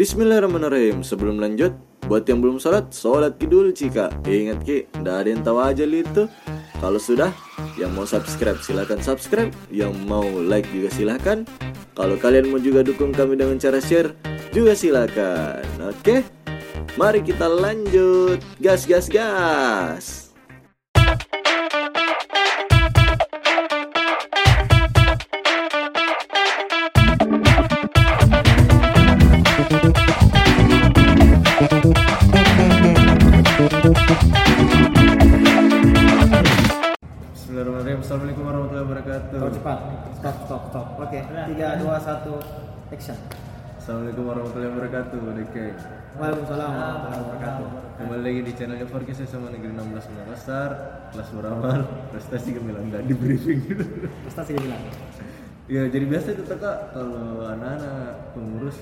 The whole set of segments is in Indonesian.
Bismillahirrahmanirrahim. Sebelum lanjut Buat yang belum sholat Sholat kidul cika. Ingat ki Nggak ada yang tahu aja itu Kalau sudah Yang mau subscribe silahkan subscribe. Yang mau like juga silahkan Kalau kalian mau juga dukung kami dengan cara share Juga silahkan Oke? Mari kita lanjut. Gas gas gas tiga, dua, satu, action. Assalamualaikum warahmatullahi wabarakatuh Oke Waalaikumsalam warahmatullahi wabarakatuh. Kembali lagi di channelnya Forkis sama Negeri 16 Makassar Kelas beramal Prestasi gemilang nggak di briefing gitu Ustaz sih bilang. Ya jadi biasa itu kak kalau anak-anak pengurus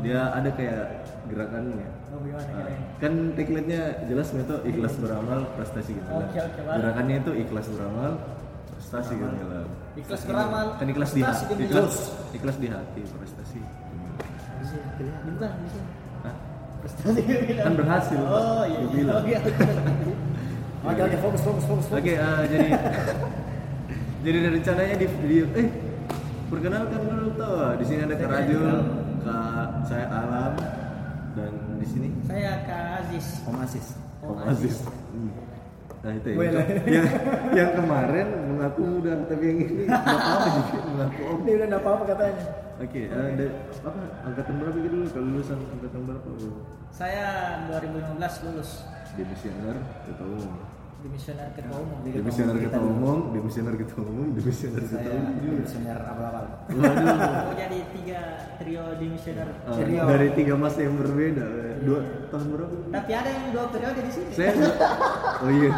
dia ada kayak gerakannya. Oh, gimana? Ah, kan tagline-nya jelas nggak tuh ikhlas beramal prestasi gemilang. Oke, oke, baru. Gerakannya itu ikhlas beramal prestasi gemilang. Ikhlas beramal, Kan ikhlas di hati. gemilang. Ikhlas, ikhlas di hati prestasi. Bisa, bisa. Hah? Prestasi bilang. Kan berhasil. Oh iya. Gua bilang. Oke, oke. Oke, fokus, fokus, fokus. Oke, ah, jadi jadi dari rencananya di video eh perkenalkan dulu tuh di sini ada Kak Rajul, Kak saya Alam dan di sini Saya Kak Aziz. Oh, Om Aziz. Om Aziz. Hmm. Nah itu ya. Yang, yang kemarin mengaku muda tapi yang ini nggak apa juga mengaku om. Dia udah nggak apa-apa katanya. Oke, ada apa angkatan berapa gitu dulu kalau lulusan angkatan berapa? Saya 2015 lulus Demisioner ketua umum. Dimisioner ketua umum. Demisioner ketua umum, demisioner ketua umum, demisioner ketua umum. dimisioner abal-abal. Waduh. Oh jadi tiga trio dimisioner. Ah, Serius. dari tiga masa yang berbeda dua tahun berapa Tapi ada yang dua periode di sini. saya oh iya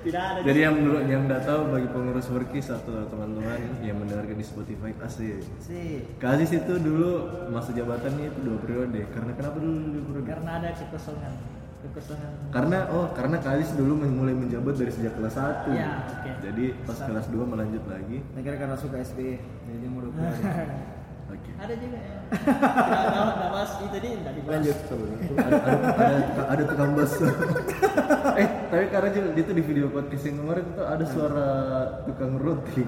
Tidak ada. jadi yang menurut yang nggak tahu bagi pengurus workis atau teman-teman yang mendengarkan di Spotify asik Si, Kasis itu dulu masa jabatannya itu dua periode karena kenapa dulu dua periode Karena ada kekosongan. Karena oh karena Kasis dulu mulai menjabat dari sejak kelas 1 Ya, oke. jadi pas kelas 2 melanjut lagi negara karena suka SBY, jadi mau oke Ada juga ya. Tahu tidak mas itu dia tidak dibahas. Lanjut. ada ada ada, ada tukang bakso eh tapi karena Jul, itu di video podcast yang kemarin itu ada suara tukang roti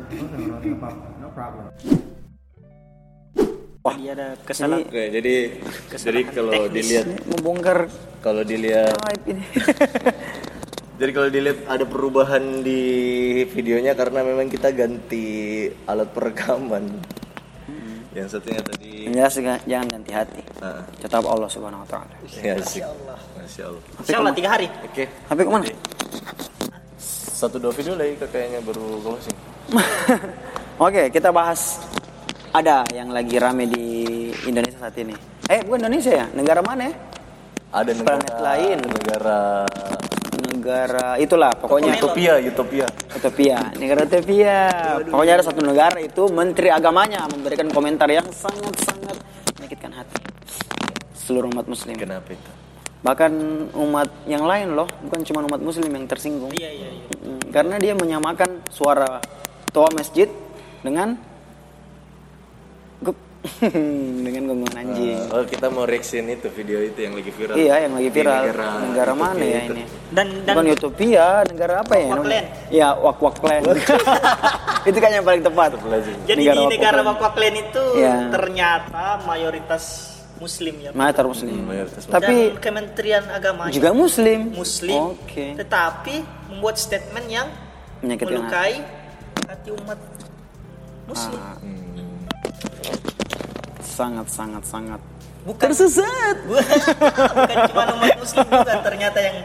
No problem. Jadi ada kesalahan. Oke, jadi jadi kalau dilihat membongkar kalau dilihat jadi kalau dilihat ada perubahan di videonya karena memang kita ganti alat perekaman. Yang satunya tadi Yang jelas jangan- ganti hati. ah, Tetap Allah Subhanahu wa taala. ya sih. Masya Allah. Insya Allah tiga hari. Oke, Tapi ke mana? satu dua video lagi kayaknya baru closing. Oke, kita bahas ada yang lagi rame di Indonesia saat ini. Eh, bukan Indonesia ya? Negara mana ya? Ada negara Planet lain. negara Negara itulah pokoknya Utopia, Utopia. Utopia, negara Utopia. Pokoknya ada satu negara itu menteri agamanya memberikan komentar yang sangat-sangat menyakitkan hati seluruh umat muslim. Kenapa itu? Bahkan umat yang lain loh, bukan cuma umat muslim yang tersinggung. Iya iya iya. Mm, Karena dia menyamakan suara toa masjid dengan dengan gonggongan anjing. Oh, kita mau reaction itu video itu yang lagi viral. Iya, yang lagi Di viral. negara Negara mana Utopia ya itu. ini? Dan dan Bukan Utopia, negara apa ya? Wak-Wak namanya? Land. Iya, Wak Wak Land. itu kan yang paling tepat. jadi di negara Wakwaklen itu Iya. ternyata mayoritas Muslim ya. Mayoritas muslim. Mayoritas Dan Tapi Kementerian Agama juga muslim. Muslim, Oke. tetapi membuat statement yang Menyakitkan melukai hati umat Muslim. Ah, Hmm. Sangat sangat sangat Bukan tersesat. bukan cuma umat Muslim juga ternyata yang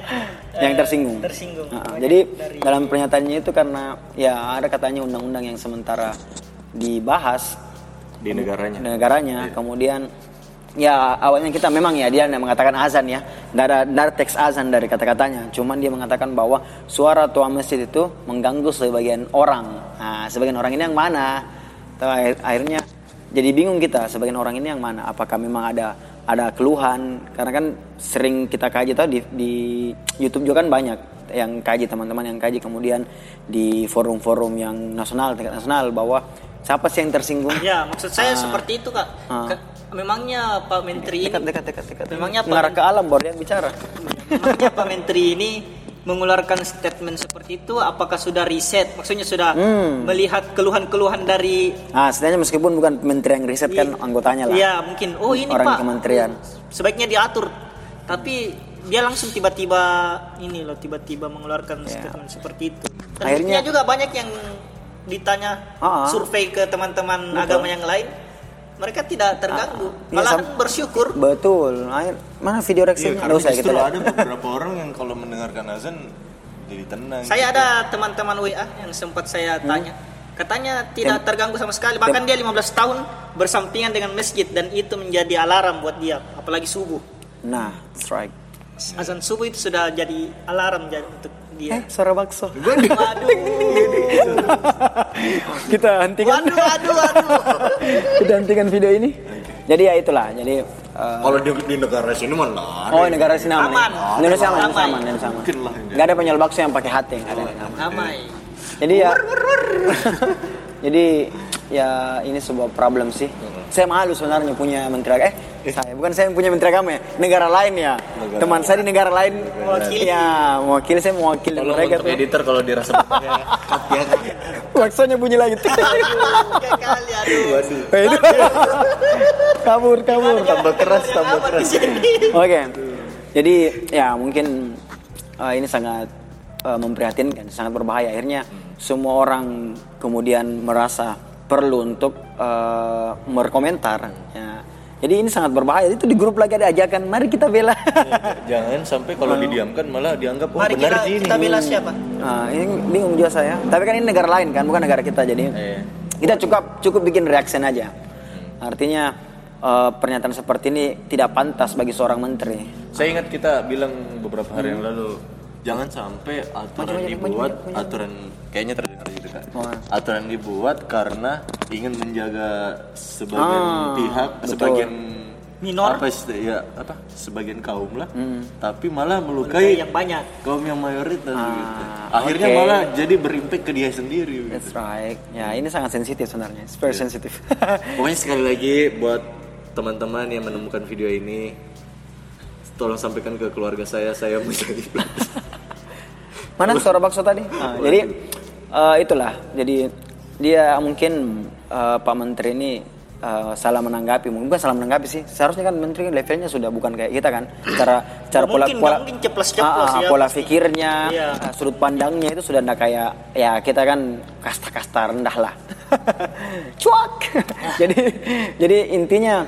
yang eh, tersinggung. Tersinggung. Ah, Banyak jadi dari dalam pernyataannya itu karena ya ada katanya undang-undang yang sementara dibahas Di negaranya. negaranya kemudian ya awalnya kita memang ya dia mengatakan azan ya tidak ada teks azan dari kata-katanya cuman dia mengatakan bahwa suara tua masjid itu mengganggu sebagian orang nah sebagian orang ini yang mana akhir- akhirnya jadi bingung kita sebagian orang ini yang mana apakah memang ada ada keluhan karena kan sering kita kaji tahu di, di YouTube juga kan banyak yang kaji teman-teman yang kaji kemudian di forum-forum yang nasional tingkat nasional bahwa Siapa sih yang tersinggung? Ya, maksud saya seperti itu kak. Ke- memangnya Pak Menteri ini, Dekat, dekat, dekat, dekat. Memangnya mengarah ke alam baru dia bicara. memangnya Pak Menteri ini mengeluarkan statement seperti itu, apakah sudah riset? Maksudnya sudah Hmm. melihat keluhan-keluhan dari Ah, setidaknya meskipun bukan kementerian riset kan anggotanya lah. Iya, mungkin. Oh ini Orang Pak. kementerian. Sebaiknya diatur. Tapi dia langsung tiba-tiba ini loh, tiba-tiba mengeluarkan Ya. statement seperti itu. Dan Akhirnya- juga banyak yang ditanya Ah, ah. survei ke teman-teman agama yang lain, mereka tidak terganggu, Iya, malahan sam- bersyukur. Betul. Akhir, mana video Iya, reaksinya? karena Nggak usah kita ada beberapa orang yang kalau mendengarkan azan jadi tenang. Saya gitu. ada teman-teman WA yang sempat saya Hmm. tanya. Katanya tidak terganggu sama sekali. Bahkan dia 15 tahun bersampingan dengan masjid dan itu menjadi alarm buat dia, apalagi subuh. Nah, strike. Azan subuh itu sudah jadi alarm jadi untuk Eh, dia. suara bakso. Waduh. kita hentikan. Waduh, waduh, waduh. kita hentikan video ini. Jadi ya itulah. Jadi eh, Kalau di, di negara sini mana? Oh negara sini aman. Aman. ya? Indonesia aman, Indonesia Damai. aman, Indonesia aman. Mungkin lah ini. Gak ada penjual bakso yang pakai hati, nggak ada. ada. Damai. Jadi ya, jadi ya ini sebuah problem sih. Saya malu sebenarnya punya menteri. Eh, saya bukan saya yang punya menteri agama ya, negara lain ya. Teman saya di negara lain, Mewakili. ya mewakili saya mewakili Tolong mereka untuk tuh. editor kalau dirasa ya. Baksonya bunyi lagi. Aduh. Waduh. Itu. kabur, kabur. Tambah keras, tambah keras. Oke, jadi ya mungkin uh, ini sangat uh, memprihatinkan, sangat berbahaya. Akhirnya semua orang kemudian merasa perlu untuk uh, berkomentar. Ya. Jadi ini sangat berbahaya. Itu di grup lagi ada ajakan, mari kita bela. Jangan sampai kalau didiamkan malah dianggap oh Mari benar kita, sih ini. kita bela siapa? nah, ini bingung juga saya. Tapi kan ini negara lain kan, bukan negara kita. Jadi Iya. kita cukup cukup bikin reaction aja. Artinya uh, pernyataan seperti ini tidak pantas bagi seorang menteri. Saya ingat kita bilang beberapa hari yang lalu jangan sampai aturan dibuat aturan kayaknya terdengar gitu kan. Oh. Aturan dibuat karena ingin menjaga sebagian Ah, pihak, betul. sebagian Minor. apa isti- ya apa sebagian kaum lah, Hmm. tapi malah Melukai melukai yang banyak. kaum yang mayoritas gitu. Ah, Akhirnya oke. malah jadi berimpact ke dia sendiri. Gitu. That's right. Ya ini sangat sensitif sebenarnya. It's very sensitive. Pokoknya sekali lagi buat teman-teman yang menemukan video ini tolong sampaikan ke keluarga saya saya menjadi Mana suara bakso tadi? Ah, jadi eh, itulah. Jadi dia mungkin eh, Pak Menteri ini eh, salah menanggapi. Mungkin bukan salah menanggapi sih. Seharusnya kan Menteri levelnya sudah bukan kayak kita kan. Cara cara pola Mungkin, pola mungkin ceplos-ceplos Ah, ah, ya, pola pasti. pikirnya, Iya. eh, sudut pandangnya itu sudah ndak kayak ya kita kan kasta-kasta rendah lah. Cuak. jadi jadi intinya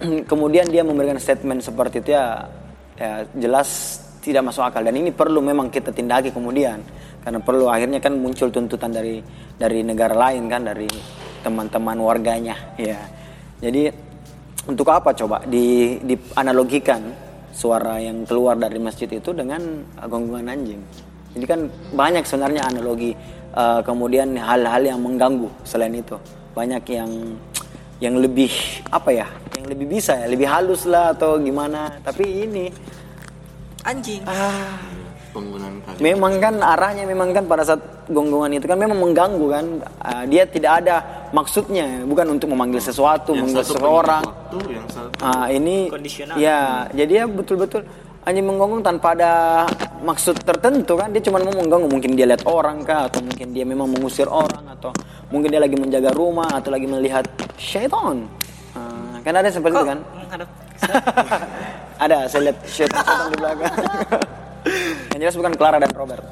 kemudian dia memberikan statement seperti itu ya, ya jelas tidak masuk akal. Dan ini perlu memang kita tindaki kemudian. Karena perlu akhirnya kan muncul tuntutan dari dari negara lain kan dari teman-teman warganya ya. Jadi untuk apa coba di dianalogikan suara yang keluar dari masjid itu dengan gonggongan anjing? Jadi kan banyak sebenarnya analogi eh, kemudian hal-hal yang mengganggu selain itu. Banyak yang yang lebih apa ya yang lebih bisa ya lebih halus lah atau gimana. Tapi ini Anjing. ah penggunaan memang kan arahnya memang kan pada saat gonggongan itu kan memang mengganggu kan. Ah, dia tidak ada maksudnya bukan untuk memanggil sesuatu yang memanggil seseorang. waktu yang satu Ah, ini Kondisional. ya jadi ya betul-betul anjing menggonggong tanpa ada maksud tertentu kan. Dia cuma mau mengganggu mungkin dia lihat orang kah atau mungkin dia memang mengusir orang atau mungkin dia lagi menjaga rumah atau lagi melihat syaitan. Ah, kan ada seperti itu kan? Ada. Saya lihat syaitan syaitan di belakang. Yang jelas bukan Clara dan Robert.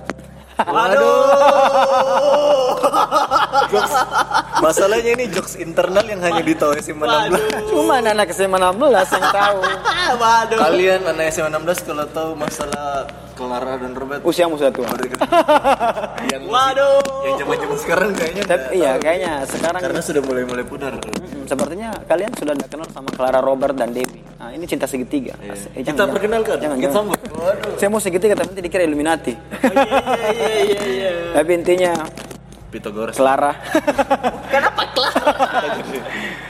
Jokes. masalahnya ini jokes internal yang hanya ditahu SMA 16 cuma anak SMA 16 yang tahu. Waduh. kalian anak SMA 16 kalau tahu masalah Clara dan Robert usiamu sudah tua yang Waduh. yang zaman-zaman sekarang kayaknya tapi iya kayaknya sekarang karena sudah mulai-mulai pudar Mm, sepertinya kalian sudah tidak kenal sama Clara Robert dan Debbie. Nah, ini cinta segitiga. Iya. As- eh, kita perkenalkan Jangan, kita jangan. waduh Saya mau segitiga tapi nanti dikira Illuminati. Iya iya iya iya. tapi intinya Pitagoras Clara, Kenapa kelar?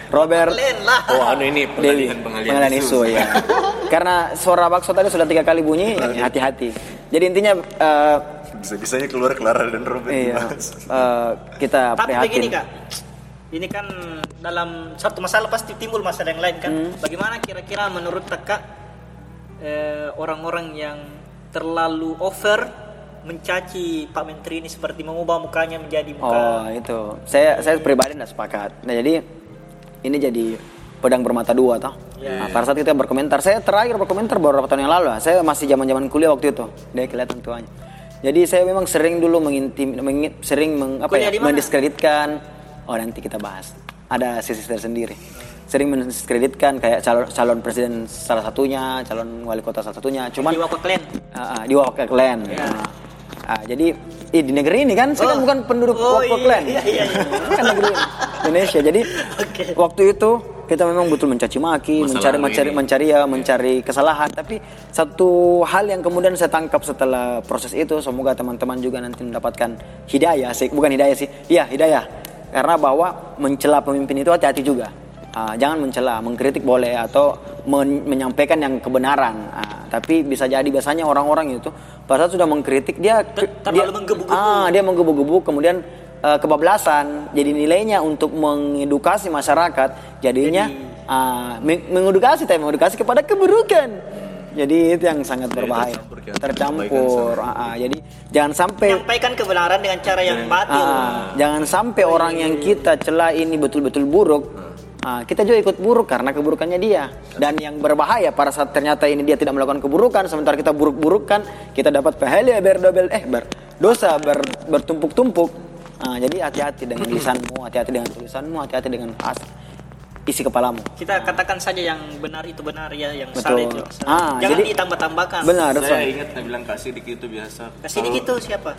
Robert, lah. oh anu ini pengalihan pengalihan, Pengalihan isu ya. Karena suara bakso tadi sudah tiga kali bunyi, ya, hati-hati. Jadi intinya eh, bisa-bisanya keluar Clara dan Robert iya, eh, kita Tapi prihatin. begini kak, ini kan dalam satu masalah pasti timbul masalah yang lain kan. Bagaimana kira-kira menurut kakak eh, orang-orang yang terlalu over mencaci Pak Menteri ini seperti mengubah mukanya menjadi muka Oh itu, saya saya pribadi tidak sepakat. Nah jadi ini jadi pedang bermata dua toh. Ya. Nah, pada saat kita berkomentar, saya terakhir berkomentar beberapa tahun yang lalu. lah. Saya masih zaman zaman kuliah waktu itu. Dia kelihatan tuanya. Jadi saya memang sering dulu mengintim, mengin- sering meng, apa Kuliah ya, di mendiskreditkan. Oh nanti kita bahas. Ada sisi tersendiri. Sering mendiskreditkan kayak calon calon presiden salah satunya, calon wali kota salah satunya. Cuman di Wako Klan. Ah, ah, di Waka Clan. Ah. Ah, jadi ih, di negeri ini kan saya kan Oh. bukan penduduk Oh, Waka iya, iya, iya, iya. kan negeri Indonesia. Jadi Oke. waktu itu kita memang betul mencaci maki, Masalah mencari mencari ini. mencari ya, mencari kesalahan. Tapi satu hal yang kemudian saya tangkap setelah proses itu, semoga teman-teman juga nanti mendapatkan hidayah sih, bukan hidayah sih, iya hidayah. Karena bahwa mencela pemimpin itu hati-hati juga. Ah, jangan mencela, mengkritik boleh atau men- menyampaikan yang kebenaran. Ah, tapi bisa jadi biasanya orang-orang itu pada saat sudah mengkritik dia Ter- terlalu dia- menggebu-gebu. Ah, dia menggebu-gebu kemudian eh, kebablasan. Jadi nilainya untuk mengedukasi masyarakat jadinya ah, meng- mengedukasi tapi mengedukasi kepada keburukan. Jadi itu yang sangat berbahaya. tercampur, kan? Tercampur. ah, ah. jadi jangan sampai Menyampaikan kebenaran dengan cara yang batil. Ah, jangan sampai orang yang kita celah ini betul-betul buruk. Ah, kita juga ikut buruk karena keburukannya dia. Dan yang berbahaya pada saat ternyata ini dia tidak melakukan keburukan, sementara kita buruk-burukan, kita dapat pahala berdobel eh ber, dosa ber- bertumpuk-tumpuk. Ah, jadi hati-hati dengan lisanmu, hati-hati dengan tulisanmu, hati-hati dengan as, isi kepalamu. Kita katakan saja yang benar itu benar ya, yang Betul. salah itu salah. Ah, Jangan jadi- ditambah-tambahkan. Benar, Saya ingat saya bilang kasih dik itu biasa. Ke sini Kalau, gitu siapa?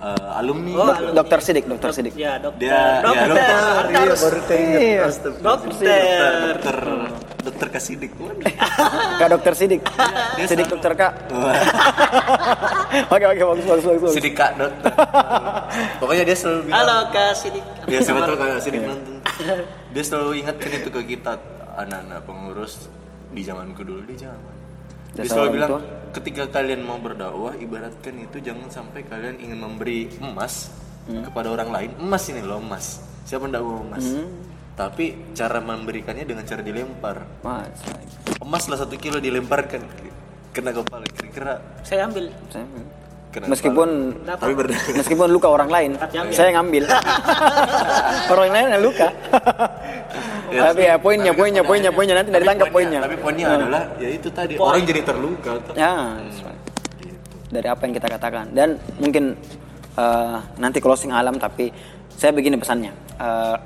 Eh, alumni. Oh, alumni. Dokter Sidik, Dokter Sidik. Ya, dokter. dia dokter. ya, dokter. Iya, harus baru. Iya. Astagfirullah. dokter. Dokter, dokter Kasidik. Kak Dokter Sidik. Dia Sidik selalu- Dokter Kak. Oke, oke, bagus, bagus, bagus. bagus. Sidik kak dokter. Pokoknya dia selalu bilang. Halo Kak Sidik. Ya tahu kalau Sidik nonton. Dia selalu ingatkan itu ke kita anak-anak pengurus di zamanku dulu di zaman. Dia selalu bilang tua. Ketika kalian mau berdakwah ibaratkan itu jangan sampai kalian ingin memberi emas Hmm. kepada orang lain. Emas ini loh emas. Siapa ndak mau emas? Hmm. Tapi cara memberikannya dengan cara dilempar. Mas, Emas lah satu kilo dilemparkan kena kepala kira-kira Saya ambil. saya- kena meskipun tapi meskipun luka orang lain, saya ngambil. orang lain yang luka. Ya, Tapi ya poinnya, poinnya, poinnya, poinnya. Nanti dari tangkap poinnya. Tapi poinnya adalah ya itu tadi orang jadi terluka. Ya, dari apa yang kita katakan. Dan mungkin eh, nanti closing alam tapi saya begini pesannya. Eh,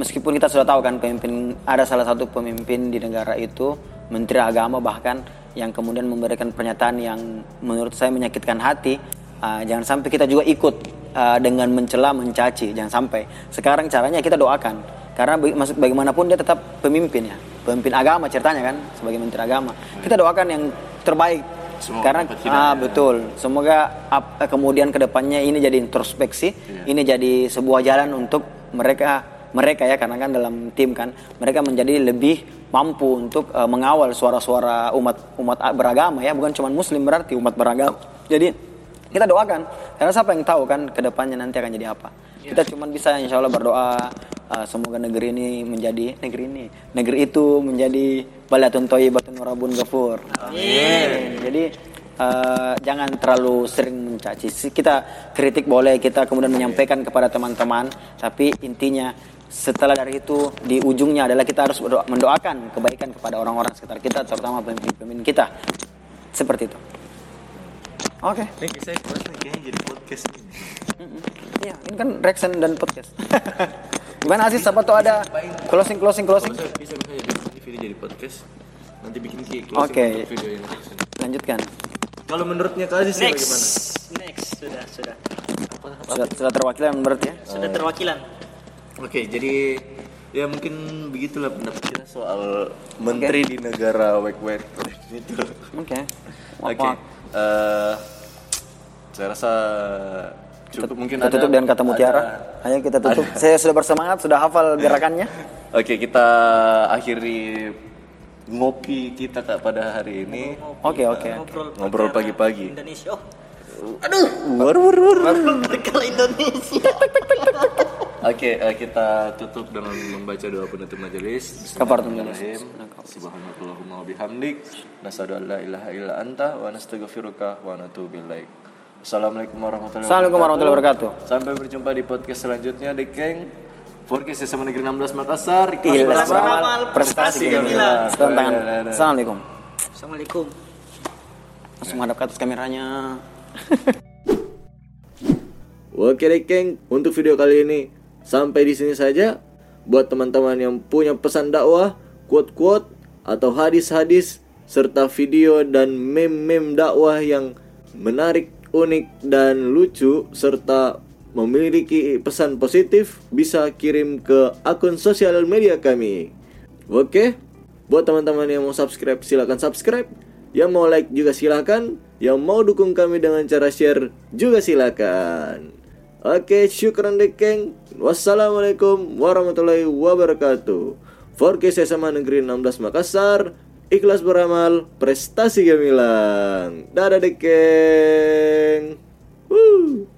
meskipun kita sudah tahu kan pemimpin ada salah satu pemimpin di negara itu menteri agama bahkan yang kemudian memberikan pernyataan yang menurut saya menyakitkan hati eh, jangan sampai kita juga ikut eh, dengan mencela mencaci jangan sampai. Sekarang caranya kita doakan. Karena bagaimanapun dia tetap pemimpin ya. Pemimpin agama ceritanya kan sebagai menteri agama. Kita doakan yang terbaik. Semoga karena ah, betul. Semoga ap- kemudian ke depannya ini jadi introspeksi ini jadi sebuah jalan untuk mereka mereka ya karena kan dalam tim kan mereka menjadi lebih mampu untuk eh, mengawal suara-suara umat umat beragama ya bukan cuma muslim berarti umat beragama. Jadi kita doakan karena siapa yang tahu kan ke depannya nanti akan jadi apa. Kita cuma bisa insya Allah berdoa eh, semoga negeri ini menjadi negeri ini negeri itu menjadi balatun thayyibatun warabun ghafur. Amin. Jadi eh, jangan terlalu sering mencaci. Kita kritik boleh, kita kemudian menyampaikan kepada teman-teman, tapi intinya setelah dari itu di ujungnya adalah kita harus mendoakan kebaikan kepada orang-orang sekitar kita, terutama pemimpin-pemimpin kita. Seperti itu. Oke. Ini saya kayaknya jadi podcast ini. Iya, ini kan Rexen dan podcast. Gimana Aziz? Siapa tuh ada closing closing closing? Bisa bisa jadi video jadi podcast. Nanti bikin ki closing Oke. untuk video yang reaction. Lanjutkan. Kalau menurutnya Kak Aziz Next. bagaimana? Next sudah sudah Sudah, sudah terwakilan berarti ya? sudah terwakilan. Oke, jadi ya mungkin begitulah pendapat kita soal menteri di negara wek-wek itu. Oke. Oke. eh, saya rasa cukup mungkin Kita ada- tutup dengan kata mutiara. ada- Ayo kita tutup. Saya sudah bersemangat, sudah hafal gerakannya. Oke, kita akhiri ngopi kita Kak pada hari ini. Oke, oke. Ngobrol Ngobrol pagi-pagi. Indonesia. Oh, War war war. Indonesia. Oke, eh, kita tutup dengan membaca doa penutup majelis. Kafaratul Bismillahirrahmanirrahim. Subhanakallahumma wa bihamdik, nasyhadu an la ilaha illa anta wa nastaghfiruka wa natubu ilaik. Assalamualaikum warahmatullahi Assalamualaikum warahmatullahi wabarakatuh. Sampai berjumpa di podcast selanjutnya di Keng Podcast SMA Negeri 16 Makassar. Ikhlas beramal, prestasi gemilang. Setelah tangan. Assalamualaikum. Assalamualaikum. Langsung hadap ke atas kameranya. Oke deh geng, untuk video kali ini sampai di sini saja. Buat teman-teman yang punya pesan dakwah, quote-quote atau hadis-hadis serta video dan meme-meme dakwah yang menarik, unik dan lucu serta memiliki pesan positif bisa kirim ke akun sosial media kami. Oke, buat teman-teman yang mau subscribe silahkan subscribe, yang mau like juga silahkan, yang mau dukung kami dengan cara share juga silakan. Oke, syukran dekeng. Wassalamualaikum warahmatullahi wabarakatuh. Forecast SMA Negeri 16 Makassar. Ikhlas beramal, prestasi gemilang. Dadah dekeng. Woo.